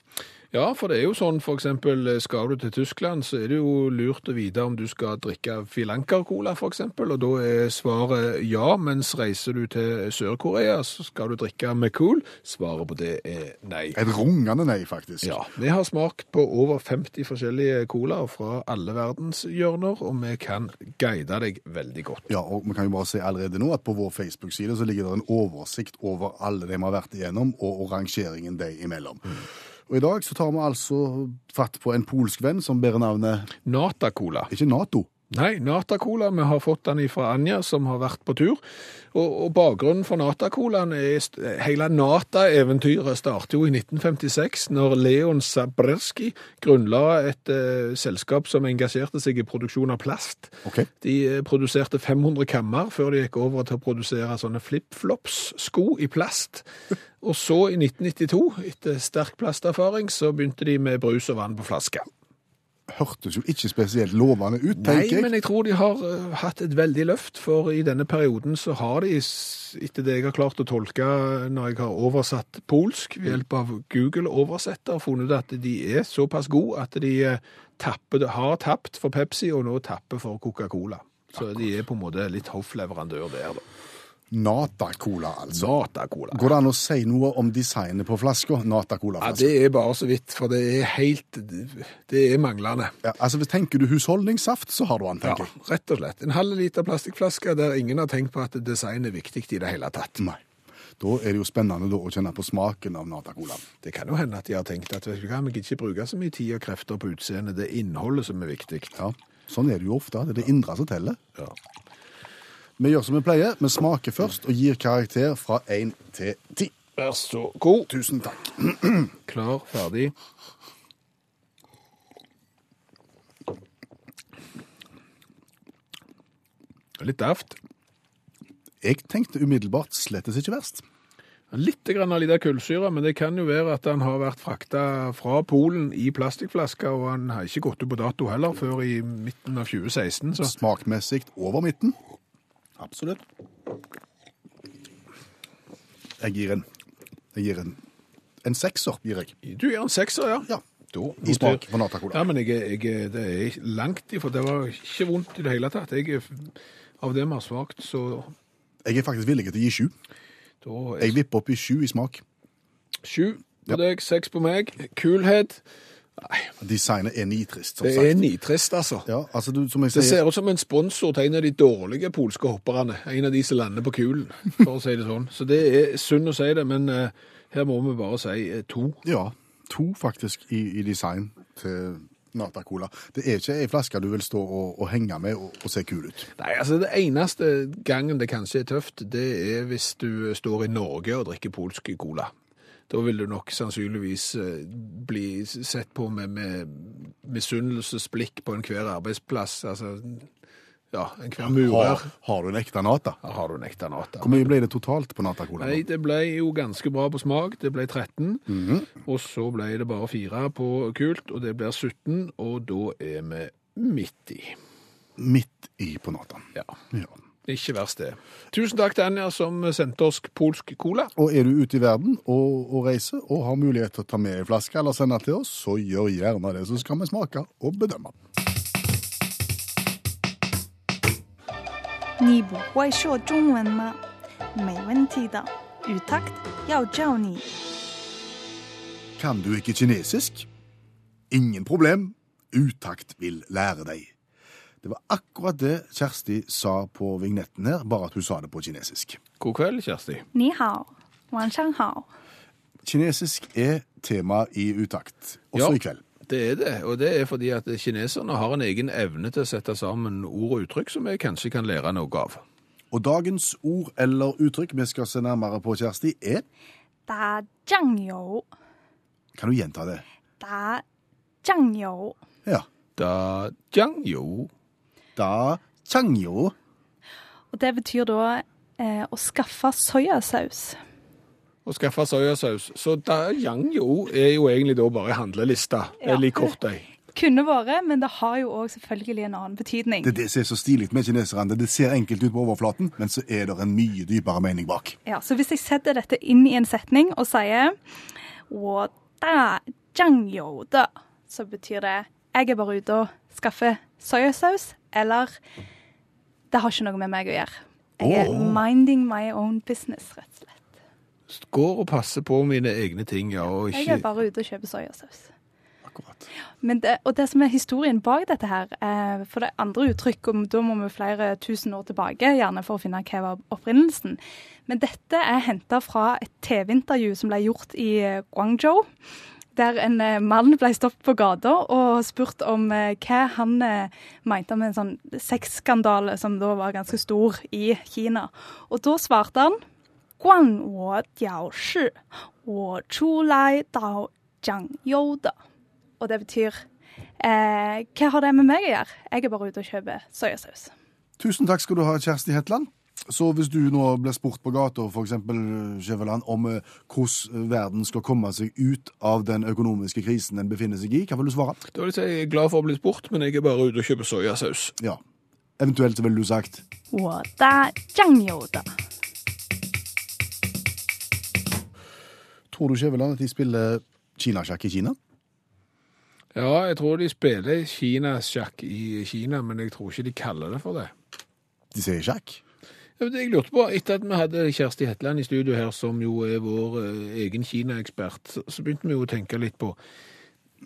Ja, for det er jo sånn, for eksempel, skal du til Tyskland, så er det jo lurt å vite om du skal drikke Filanker-cola, eksempel, og da er svaret ja, mens reiser du til Sør-Korea, så skal du drikke McCool. Svaret på det er nei. Et rungende nei, faktisk. Ja, vi har smakt på over 50 forskjellige colaer fra alle verdenshjørner, og vi kan guide deg veldig godt. Ja, og vi kan jo bare se allerede nå at på vår Facebook-side så ligger det en oversikt over alle de vi har vært igjennom, og, rangeringen de imellom. Og i dag så tar vi altså fatt på en polsk venn som bærer navnet Nata-cola. ikke Nato. Nei, Nata-cola, vi har fått den fra Anja, som har vært på tur. Og, og bakgrunnen for Nata-colaen er Hele Nata-eventyret startet jo i 1956, når Leon Sabrski grunnla et eh, selskap som engasjerte seg i produksjon av plast. Okay. De eh, produserte 500 kammer før de gikk over til å produsere sånne flip-flops-sko i plast. Og så, i 1992, etter sterk plasterfaring, så begynte de med brus og vann på flaske. Hørtes jo ikke spesielt lovende ut, Nei, tenker jeg. men jeg tror de har eh, hatt et veldig løft, for i denne perioden så har de, etter det jeg har klart å tolke når jeg har oversatt polsk ved hjelp av Google-oversetter, funnet at de er såpass gode at de eh, tapper, har tapt for Pepsi og nå tapper for Coca-Cola. Så de er på en måte litt hoffleverandør der, da. Nata-cola, altså. Nata-cola. Går det an å si noe om designet på flaska? Ja, Nata-cola-flaska. det er bare så vidt, for det er helt Det er manglende. Ja, altså, tenker du husholdningssaft, så har du den, Ja, tenker jeg. rett og slett. En halv liter plastikkflaske der ingen har tenkt på at design er viktig i det hele tatt. Nei. Da er det jo spennende da, å kjenne på smaken av Nata-cola. Det kan jo hende at de har tenkt at vi kan ikke bruke så mye tid og krefter på utseendet, det er innholdet som er viktig. Ja, sånn er det jo ofte. Det er det indre som teller. Ja. Vi gjør som vi pleier. Vi smaker først og gir karakter fra 1 til 10. Vær så god. Tusen takk. Klar, ferdig. Litt daft. Jeg tenkte umiddelbart slettes ikke verst. Litt grann av lite kullsyre, men det kan jo være at han har vært frakta fra Polen i plastikkflasker, og han har ikke gått ut på dato heller før i midten av 2016. Så Smakmessig over midten. Absolutt. Jeg gir en Jeg gir en En sekser, gir jeg. du gir en sekser, ja? Ja. I smak for Nata-cola. Ja, men jeg, jeg, det er langt ifra. Det var ikke vondt i det hele tatt. Jeg, av det vi har smakt, så Jeg er faktisk villig til å gi sju. da Jeg vipper opp i sju i smak. Sju på Ja. deg, seks på meg. Kulhet. Nei, Designet er nitrist, som det sagt. er nitrist, altså. Ja, altså du, som jeg Det ser ut som en sponsor til en av de dårlige polske hopperne. En av de som lander på kulen, for å si det sånn. Så det er synd å si det, men uh, her må vi bare si uh, to. Ja, to faktisk i, i design til Nata-cola. Det er ikke ei flaske du vil stå og, og henge med og, og se kul ut. Nei, altså det eneste gangen det kanskje er tøft, det er hvis du står i Norge og drikker polsk cola. Da vil du nok sannsynligvis eh, bli sett på med, med misunnelsesblikk på enhver arbeidsplass. Altså, Ja, enhver Har, murer. har du en ekte nata? Ja, har du en ekte nata. Hvor mye ble det totalt på natacola? Nei, det ble jo ganske bra på smak. Det ble 13. Mhm. Og så ble det bare 4 på kult, og det blir 17. Og da er vi midt i. Midt i på nata. Ja, Ja. Ikke verst det. Tusen takk til Anja som sendte oss polsk cola. Og er du ute i verden og, og reiser og har mulighet til å ta med ei flaske eller sende til oss, så gjør gjerne det, så skal vi smake og bedømme. Kan du ikke kinesisk? Ingen problem. Utakt vil lære deg. Det var akkurat det Kjersti sa på vignetten her, bare at hun sa det på kinesisk. God kveld, Kjersti. Ni hao. Wan shang hao. Kinesisk er tema i utakt, også ja. i kveld. Det er det, og det er fordi at kineserne har en egen evne til å sette sammen ord og uttrykk som vi kanskje kan lære noe av. Og dagens ord eller uttrykk vi skal se nærmere på, Kjersti, er Da jiangyo. Kan du gjenta det? Da jiangyo. Ja. Da jiangyo heta changyo. Og det betyr da eh, å skaffe soyasaus. Å skaffe soyasaus. Så da, yangyo er jo egentlig da bare handlelista, ja. eller i kortøy. Kunne vært, men det har jo òg selvfølgelig en annen betydning. Det, det ser så stilig med kineserne. Det ser enkelt ut på overflaten, men så er det en mye dypere mening bak. Ja, Så hvis jeg setter dette inn i en setning og sier da, da, så betyr det jeg er bare ute og skaffer soyasaus eller det har ikke noe med meg å gjøre. Jeg er oh. minding my own business, rett og slett. Går og passer på mine egne ting, ja, og Jeg er bare ute og kjøper soyasaus. Akkurat. Men det, og det som er historien bak dette her, eh, for det andre uttrykk, og da må vi flere tusen år tilbake, gjerne for å finne hva var opprinnelsen. Men dette er henta fra et TV-intervju som ble gjort i eh, Guangzhou der en eh, mann ble stoppet på gata og spurt om eh, hva han eh, mente om en sånn sexskandale som da var ganske stor i Kina. Og da svarte han Guan wo diao shi, wo chu lai dao jiang yoda. Og det betyr eh, Hva har det med meg å gjøre? Jeg er bare ute og kjøper soyasaus. Tusen takk skal du ha, Kjersti Hetland. Så hvis du nå ble spurt på gata for eksempel, Skjæveland, om eh, hvordan eh, verden skal komme seg ut av den økonomiske krisen den befinner seg i, hva vil du svare? Da vil jeg si jeg er glad for å bli spurt, men jeg er bare ute og kjøper soyasaus. Ja. Eventuelt så ville du sagt Tror du Skjæveland at de spiller kinasjakk i Kina? Ja, jeg tror de spiller kinasjakk i Kina, men jeg tror ikke de kaller det for det. De sier sjakk? Jeg lurte på, Etter at vi hadde Kjersti Hetland i studio her, som jo er vår eh, egen Kina-ekspert, så, begynte vi jo å tenke litt på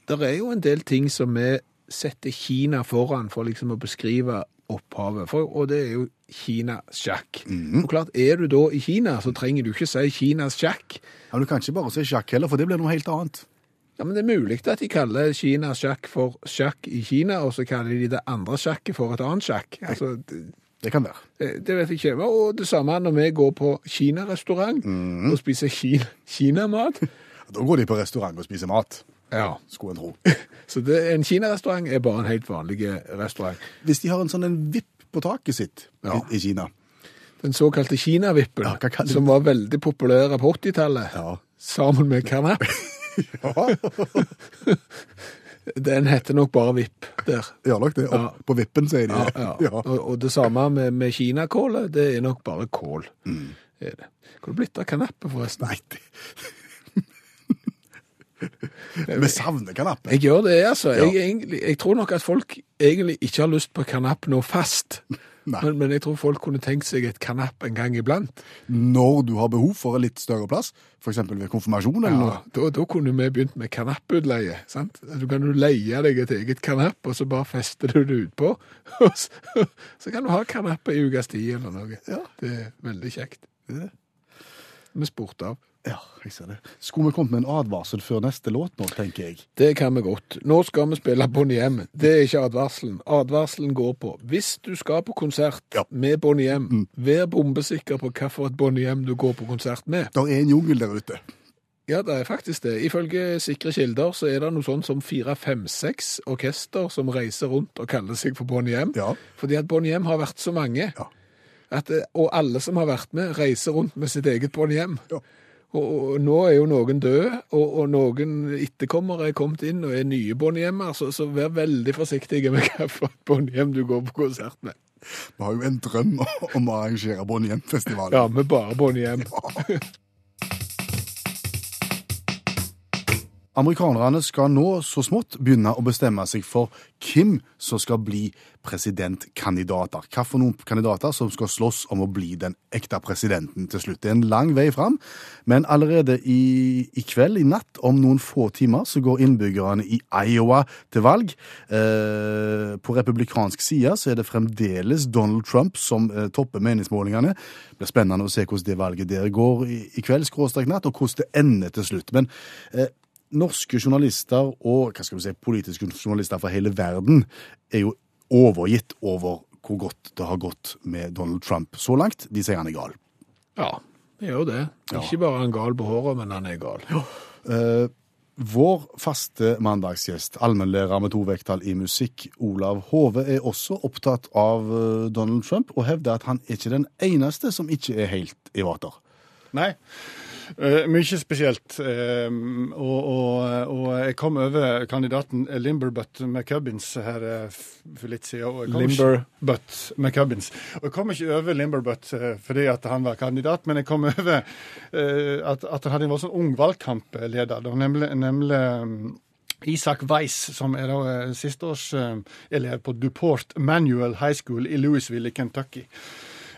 Det er jo en del ting som vi setter Kina foran for liksom å beskrive opphavet, for, og det er jo Kinas sjakk. Og klart, Er du da i Kina, så trenger du ikke si Kinas sjakk. Ja, Du kan ikke bare si sjakk heller, for det blir noe helt annet. Ja, men Det er mulig at de kaller Kinas sjakk for sjakk i Kina, og så kaller de det andre sjakket for et annet sjakk. Altså, det, kan være. Det det vet jeg ikke. Og det samme når vi går på kinarestaurant og spiser Kina, kinamat. Da går de på restaurant og spiser mat, Ja. skulle en tro. Så det, en kinarestaurant er bare en helt vanlig restaurant. Hvis de har en sånn en vipp på taket sitt Ja. i, i Kina Den såkalte kinavippen, Ja, som var veldig populær på 80-tallet, Ja. sammen med karnapp. Den heter nok bare vipp der. Gjør nok det. Opp Ja. på vippen, sier de. Ja, ja. Ja. Og, og det samme med, med kinakålet, det er nok bare kål. Er det. Hvor er det blitt av kanappet, forresten? Nei, det... Vi savner kanappen. Jeg gjør det, altså. Ja. Jeg, egentlig, jeg tror nok at folk egentlig ikke har lyst på kanapp nå fast. Men, men jeg tror folk kunne tenkt seg et kanapp en gang iblant. Når du har behov for en litt større plass, f.eks. ved konfirmasjon eller Ja, noe. da, da kunne vi begynt med kanapputleie. sant? Du kan jo leie deg et eget kanapp, og så bare fester du det utpå. Og så, så kan du ha kanapp i ukas tid eller noe. Ja. Det er veldig kjekt. Det er det. Vi spurte av. Ja, jeg ser det. Skulle vi kommet med en advarsel før neste låt nå, tenker jeg. Det kan vi godt. Nå skal vi spille Bonnie M. Det er ikke advarselen. Advarselen går på hvis du skal på konsert Ja. med Bonnie M, vær bombesikker på hvilket Bonnie M du går på konsert med. Det er en jungel der ute. Ja, det er faktisk det. Ifølge sikre kilder så er det noe sånn som fire, fem, seks orkester som reiser rundt og kaller seg for Bonnie M. Ja. Fordi at Bonnie M har vært så mange. Ja. At, eh, og alle som har vært med, reiser rundt med sitt eget Bonnie M. Ja. Og, nå er jo noen døde, og, og noen etterkommere er kommet inn og er nye båndhjemmer, så, så vær veldig forsiktig med hvilken båndhjem du går på konsert med. Vi har jo en drøm om å arrangere Bonnie Ja, med bare båndhjem. M. Amerikanerne skal nå så smått begynne å bestemme seg for hvem som skal bli presidentkandidater. Hva for noen kandidater som skal slåss om å bli den ekte presidenten til slutt. Det er en lang vei fram, men allerede i, i kveld, i natt, om noen få timer, så går innbyggerne i Iowa til valg. Eh, på republikansk side så er det fremdeles Donald Trump som eh, topper meningsmålingene. Det blir spennende å se hvordan det valget der går i, i kveld, skråstrek natt, og hvordan det ender til slutt. Men eh, norske journalister og hva skal vi si, politiske journalister fra hele verden er jo overgitt over hvor godt det har gått med Donald Trump så langt. De sier han er gal. Ja, det gjør det. Ikke bare han gal på håret, men han er gal. Eh, vår faste mandagsgjest, allmennlærer med to vekttall i musikk, Olav Hove, er også opptatt av eh, Donald Trump, og hevder at han er ikke den eneste som ikke er helt i vater. Nei. Eh, mye spesielt. Eh, og, og, og jeg kom over kandidaten Limberbutt McCubbins her eh, for litt siden. og jeg kom Limber- ikke- Butt McCubbins. Og jeg kom ikke over Limberbutt fordi at han var kandidat, men jeg kom over uh, at, at han hadde en voldsom ung valgkampleder. Nemlig, nemlig Isak Weiss, som er da sisteårselev på Duport Manual High School i Louisville i Kentucky.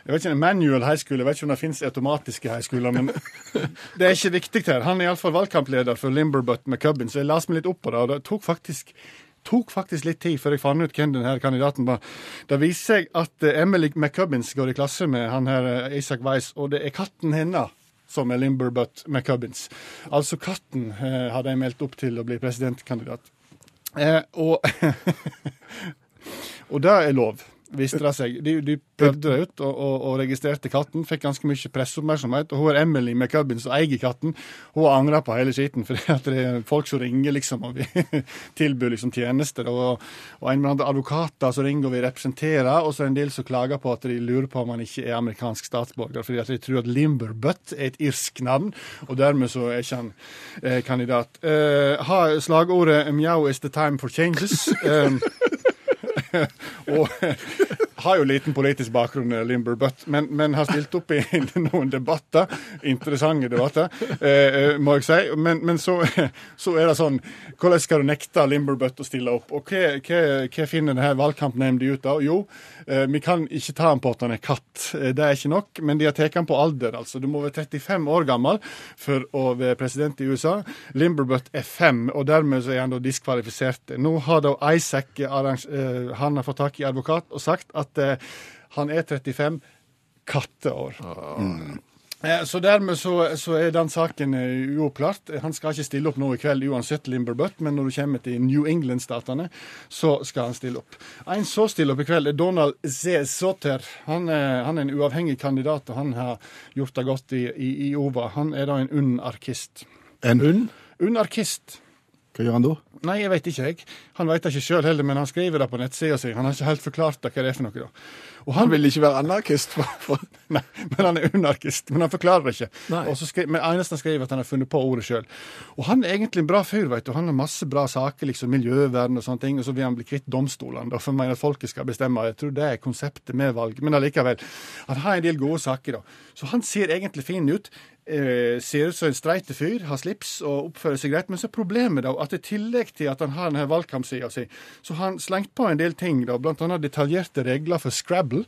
Jeg vet ikke, Manual High School, jeg vet ikke om det finnes automatiske high schooler, men det er ikke viktig her. Han er iallfall valgkampleder for Limberbutt McCubbin, så jeg leste meg litt opp på det. og det tok faktisk tok faktisk litt tid før jeg fant ut hvem denne kandidaten var. Det viser seg at eh, Emily McCubbins går i klasse med han her Isaac Isak Weiss, og det er katten hennes som er Limberbutt McCubbins. Altså katten eh, hadde jeg meldt opp til å bli presidentkandidat. Eh, og, og det er lov, viste det seg. De, de prøvde det ut og, og, og registrerte katten. Fikk ganske mye presseoppmerksomhet. Og hun er Emily McCubbin som eier katten. Hun angra på hele skiten, for det er folk som ringer liksom og vi tilbyr liksom tjenester. Og, og en andre advokater som ringer og vil representere, og så er det en del som klager på at de lurer på om han ikke er amerikansk statsborger, fordi at de tror at Limberbutt er et irsk navn, og dermed så er ikke han eh, kandidat. Eh, ha slagordet 'Mjau is the time for changes'. Eh, og har jo liten politisk bakgrunn, eh, Limber Butt, men, men har stilt opp i noen debatter. Interessante debatter, eh, eh, må jeg si. Men, men så, så er det sånn Hvordan skal du nekte Limber Butt å stille opp? Og hva, hva, hva finner denne valgkampnemnda ut av? Jo, eh, vi kan ikke ta han på at han er katt. Eh, Det er ikke nok, men de har tatt han på alder. altså. Du må være 35 år gammel for å være president i USA. Limberbutt er fem, og dermed er han da diskvalifisert. Nå har da Isaac han har fått tak i advokat og sagt at eh, han er 35 katteår. Mm. Så dermed så, så er den saken eh, uoppklart. Han skal ikke stille opp nå i kveld uansett, Limberbutt, men når du kommer til New England-statene, så skal han stille opp. En så stiller opp i kveld er Donald Z. Sotter. Han er, han er en uavhengig kandidat, og han har gjort det godt i, i, i OVA. Han er da en UNN-arkist. En Unn? Unarkist. Hva gjør han da? Nei, jeg vet ikke, jeg. Han vet det ikke sjøl heller, men han skriver det på nettsida si. Han har ikke helt forklart det, hva det er for noe. da. Og Han vil ikke være anarkist. For, for. Nei, men han er unarkist. Men han forklarer det ikke. Skri, men eneste han skriver, at han har funnet på ordet sjøl. Og han er egentlig en bra fyr, veit du. Han har masse bra saker, liksom miljøvern og sånne ting. Og så vil han bli kvitt domstolene, da, for han mener at folket skal bestemme. Jeg tror det er konseptet med valg. Men allikevel. Han har en del gode saker, da. Så han ser egentlig fin ut. Eh, ser ut som en streite fyr, har slips og oppfører seg greit. Men så er problemet da at i tillegg til at han har denne valgkampsida si, så har han slengt på en del ting, da, annet detaljerte regler for Scrabble.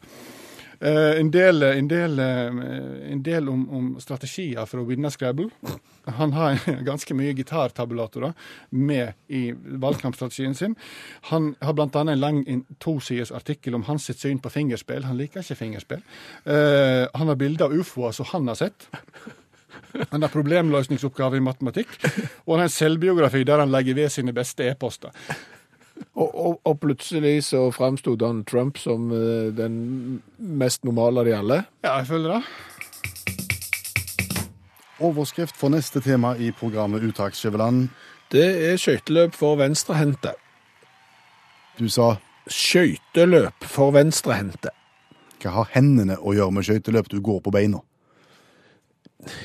Eh, en del, en del, eh, en del om, om strategier for å vinne Scrabble. Han har ganske mye gitartabulatorer med i valgkampstrategien sin. Han har bl.a. en lang en tosiders artikkel om hans syn på fingerspill. Han liker ikke fingerspill. Eh, han har bilder av ufoer som han har sett. Han har problemløsningsoppgave i matematikk, og han har en selvbiografi der han legger ved sine beste e-poster. Og, og, og plutselig så framsto Donald Trump som eh, den mest normale av de alle. Ja, jeg føler det. Overskrift for neste tema i programmet Uttak Skjæveland. Det er skøyteløp for venstrehendte. Du sa Skøyteløp for venstrehendte. hva har hendene å gjøre med skøyteløp? Du går på beina.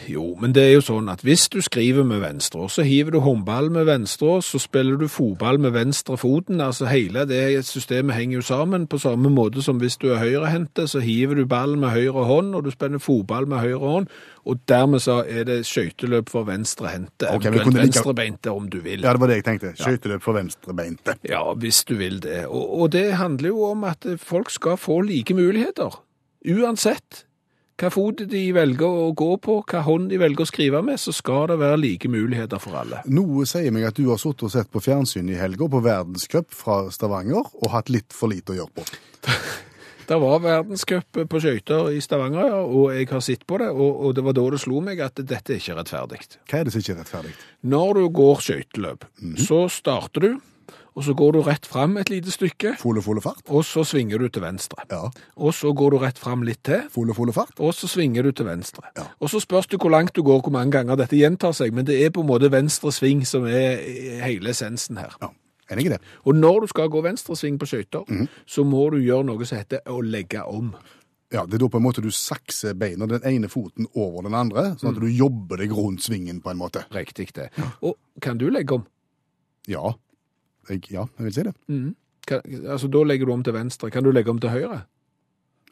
Jo, men det er jo sånn at hvis du skriver med venstre, så hiver du håndball med venstre, så spiller du fotball med venstre foten. Altså hele det systemet henger jo sammen på samme måte som hvis du er høyrehendte, så hiver du ballen med høyre hånd, og du spiller fotball med høyre hånd, og dermed så er det skøyteløp for venstrehendte, okay, eventuelt venstrebeinte om du vil. Ja, det var det jeg tenkte. Skøyteløp for venstrebeinte. Ja, hvis du vil det. Og, og det handler jo om at folk skal få like muligheter. Uansett hva fot de velger å gå på, hva hånd de velger å skrive med, så skal det være like muligheter for alle. Noe sier meg at du har sittet og sett på fjernsyn i helga på verdenscup fra Stavanger og hatt litt for lite å gjøre på. Det var verdenscup på skøyter i Stavanger, ja, og jeg har sett på det, og, og det var da det slo meg at dette er ikke rettferdig. Hva er det som ikke er rettferdig? Når du går skøyteløp, så starter du, og så går du rett fram et lite stykke, Fulle, fulle fart? og så svinger du til venstre. Ja. Og så går du rett fram litt til, Fulle, fulle fart? og så svinger du til venstre. Ja. Og så spørs det hvor langt du går, hvor mange ganger dette gjentar seg, men det er på en måte venstre sving som er hele essensen her. Ja. Enig i det? Og når du skal gå venstre sving på skøyter, Mhm. så må du gjøre noe som heter å legge om. Ja, Det er da på en måte du sakser beina, den ene foten over den andre, sånn at du jobber deg rundt svingen på en måte. Riktig det. Og kan du legge om? Ja, ja, jeg vil si det. Kan, altså, da legger du om til venstre. Kan du legge om til høyre?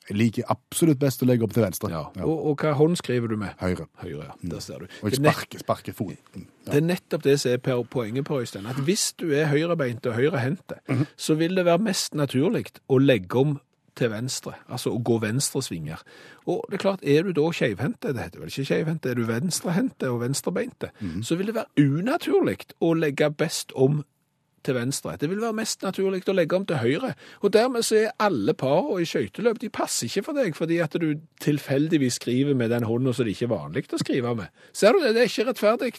Jeg liker absolutt best å legge om til venstre. Ja. Og, og hva hånd skriver du med? Høyre. Høyre, ja. Der ser du. Og ikke sparke, sparke foten. Ja. Det er nettopp det som er per- poenget på Øystein. At hvis du er høyrebeint og høyrehendte, så vil det være mest naturlig å legge om til venstre, altså å gå venstresvinger. Og det er klart, er du da skeivhendte, det heter vel ikke skeivhendte, er du venstrehendte og venstrebeinte, så vil det være unaturlig å legge best om til venstre. Det vil være mest naturlig å legge om til høyre. Og dermed så er alle par i skøyteløp, de passer ikke for deg, fordi at du tilfeldigvis skriver med den hånda som det ikke er vanlig å skrive med. Ser du det? Det er ikke rettferdig.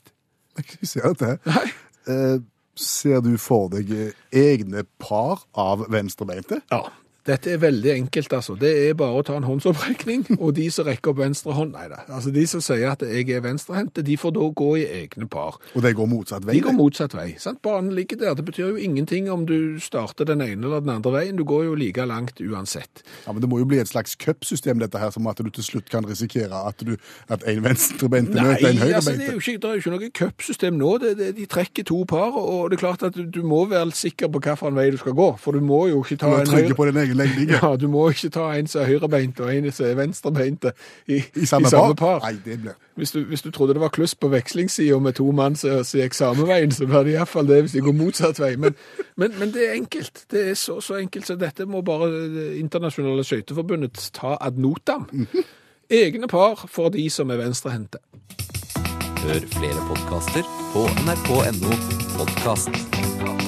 Jeg ser det. Nei. Eh, ser du for deg egne par av venstrebeinte? Ja, dette er veldig enkelt, altså. Det er bare å ta en håndsopprekning, og de som rekker opp venstre hånd, nei da. Altså, de som sier at jeg er venstrehendte, de får da gå i egne par. Og de går motsatt vei? De går motsatt vei. sant? Banen ligger der. Det betyr jo ingenting om du starter den ene eller den andre veien. Du går jo like langt uansett. Ja, men Det må jo bli et slags cupsystem, dette her, som at du til slutt kan risikere at, du, at en venstrebeinte Nei, møter en altså, det er høyrebeinte. jo ikke, det er jo ikke noe cupsystem nå. Det, det, de trekker to par, og det er klart at du, du må være sikker på hvilken vei du skal gå. For du må jo ikke ta en trygg legning. Ja, du må ikke ta en som er høyrebeint og en som er venstrebeint i, I samme, par? par. Nei, det ble... Hvis du, hvis du trodde det var kluss på vekslingssida med to mann som gikk samme veien, så blir det iallfall det hvis de går motsatt vei. Men, men, men det er enkelt. Det er så, så enkelt, så dette må bare det internasjonale skøyteforbundet ta ad notam. Egne par for de som er venstrehendte. Hør flere podkaster på nrk.no podkast.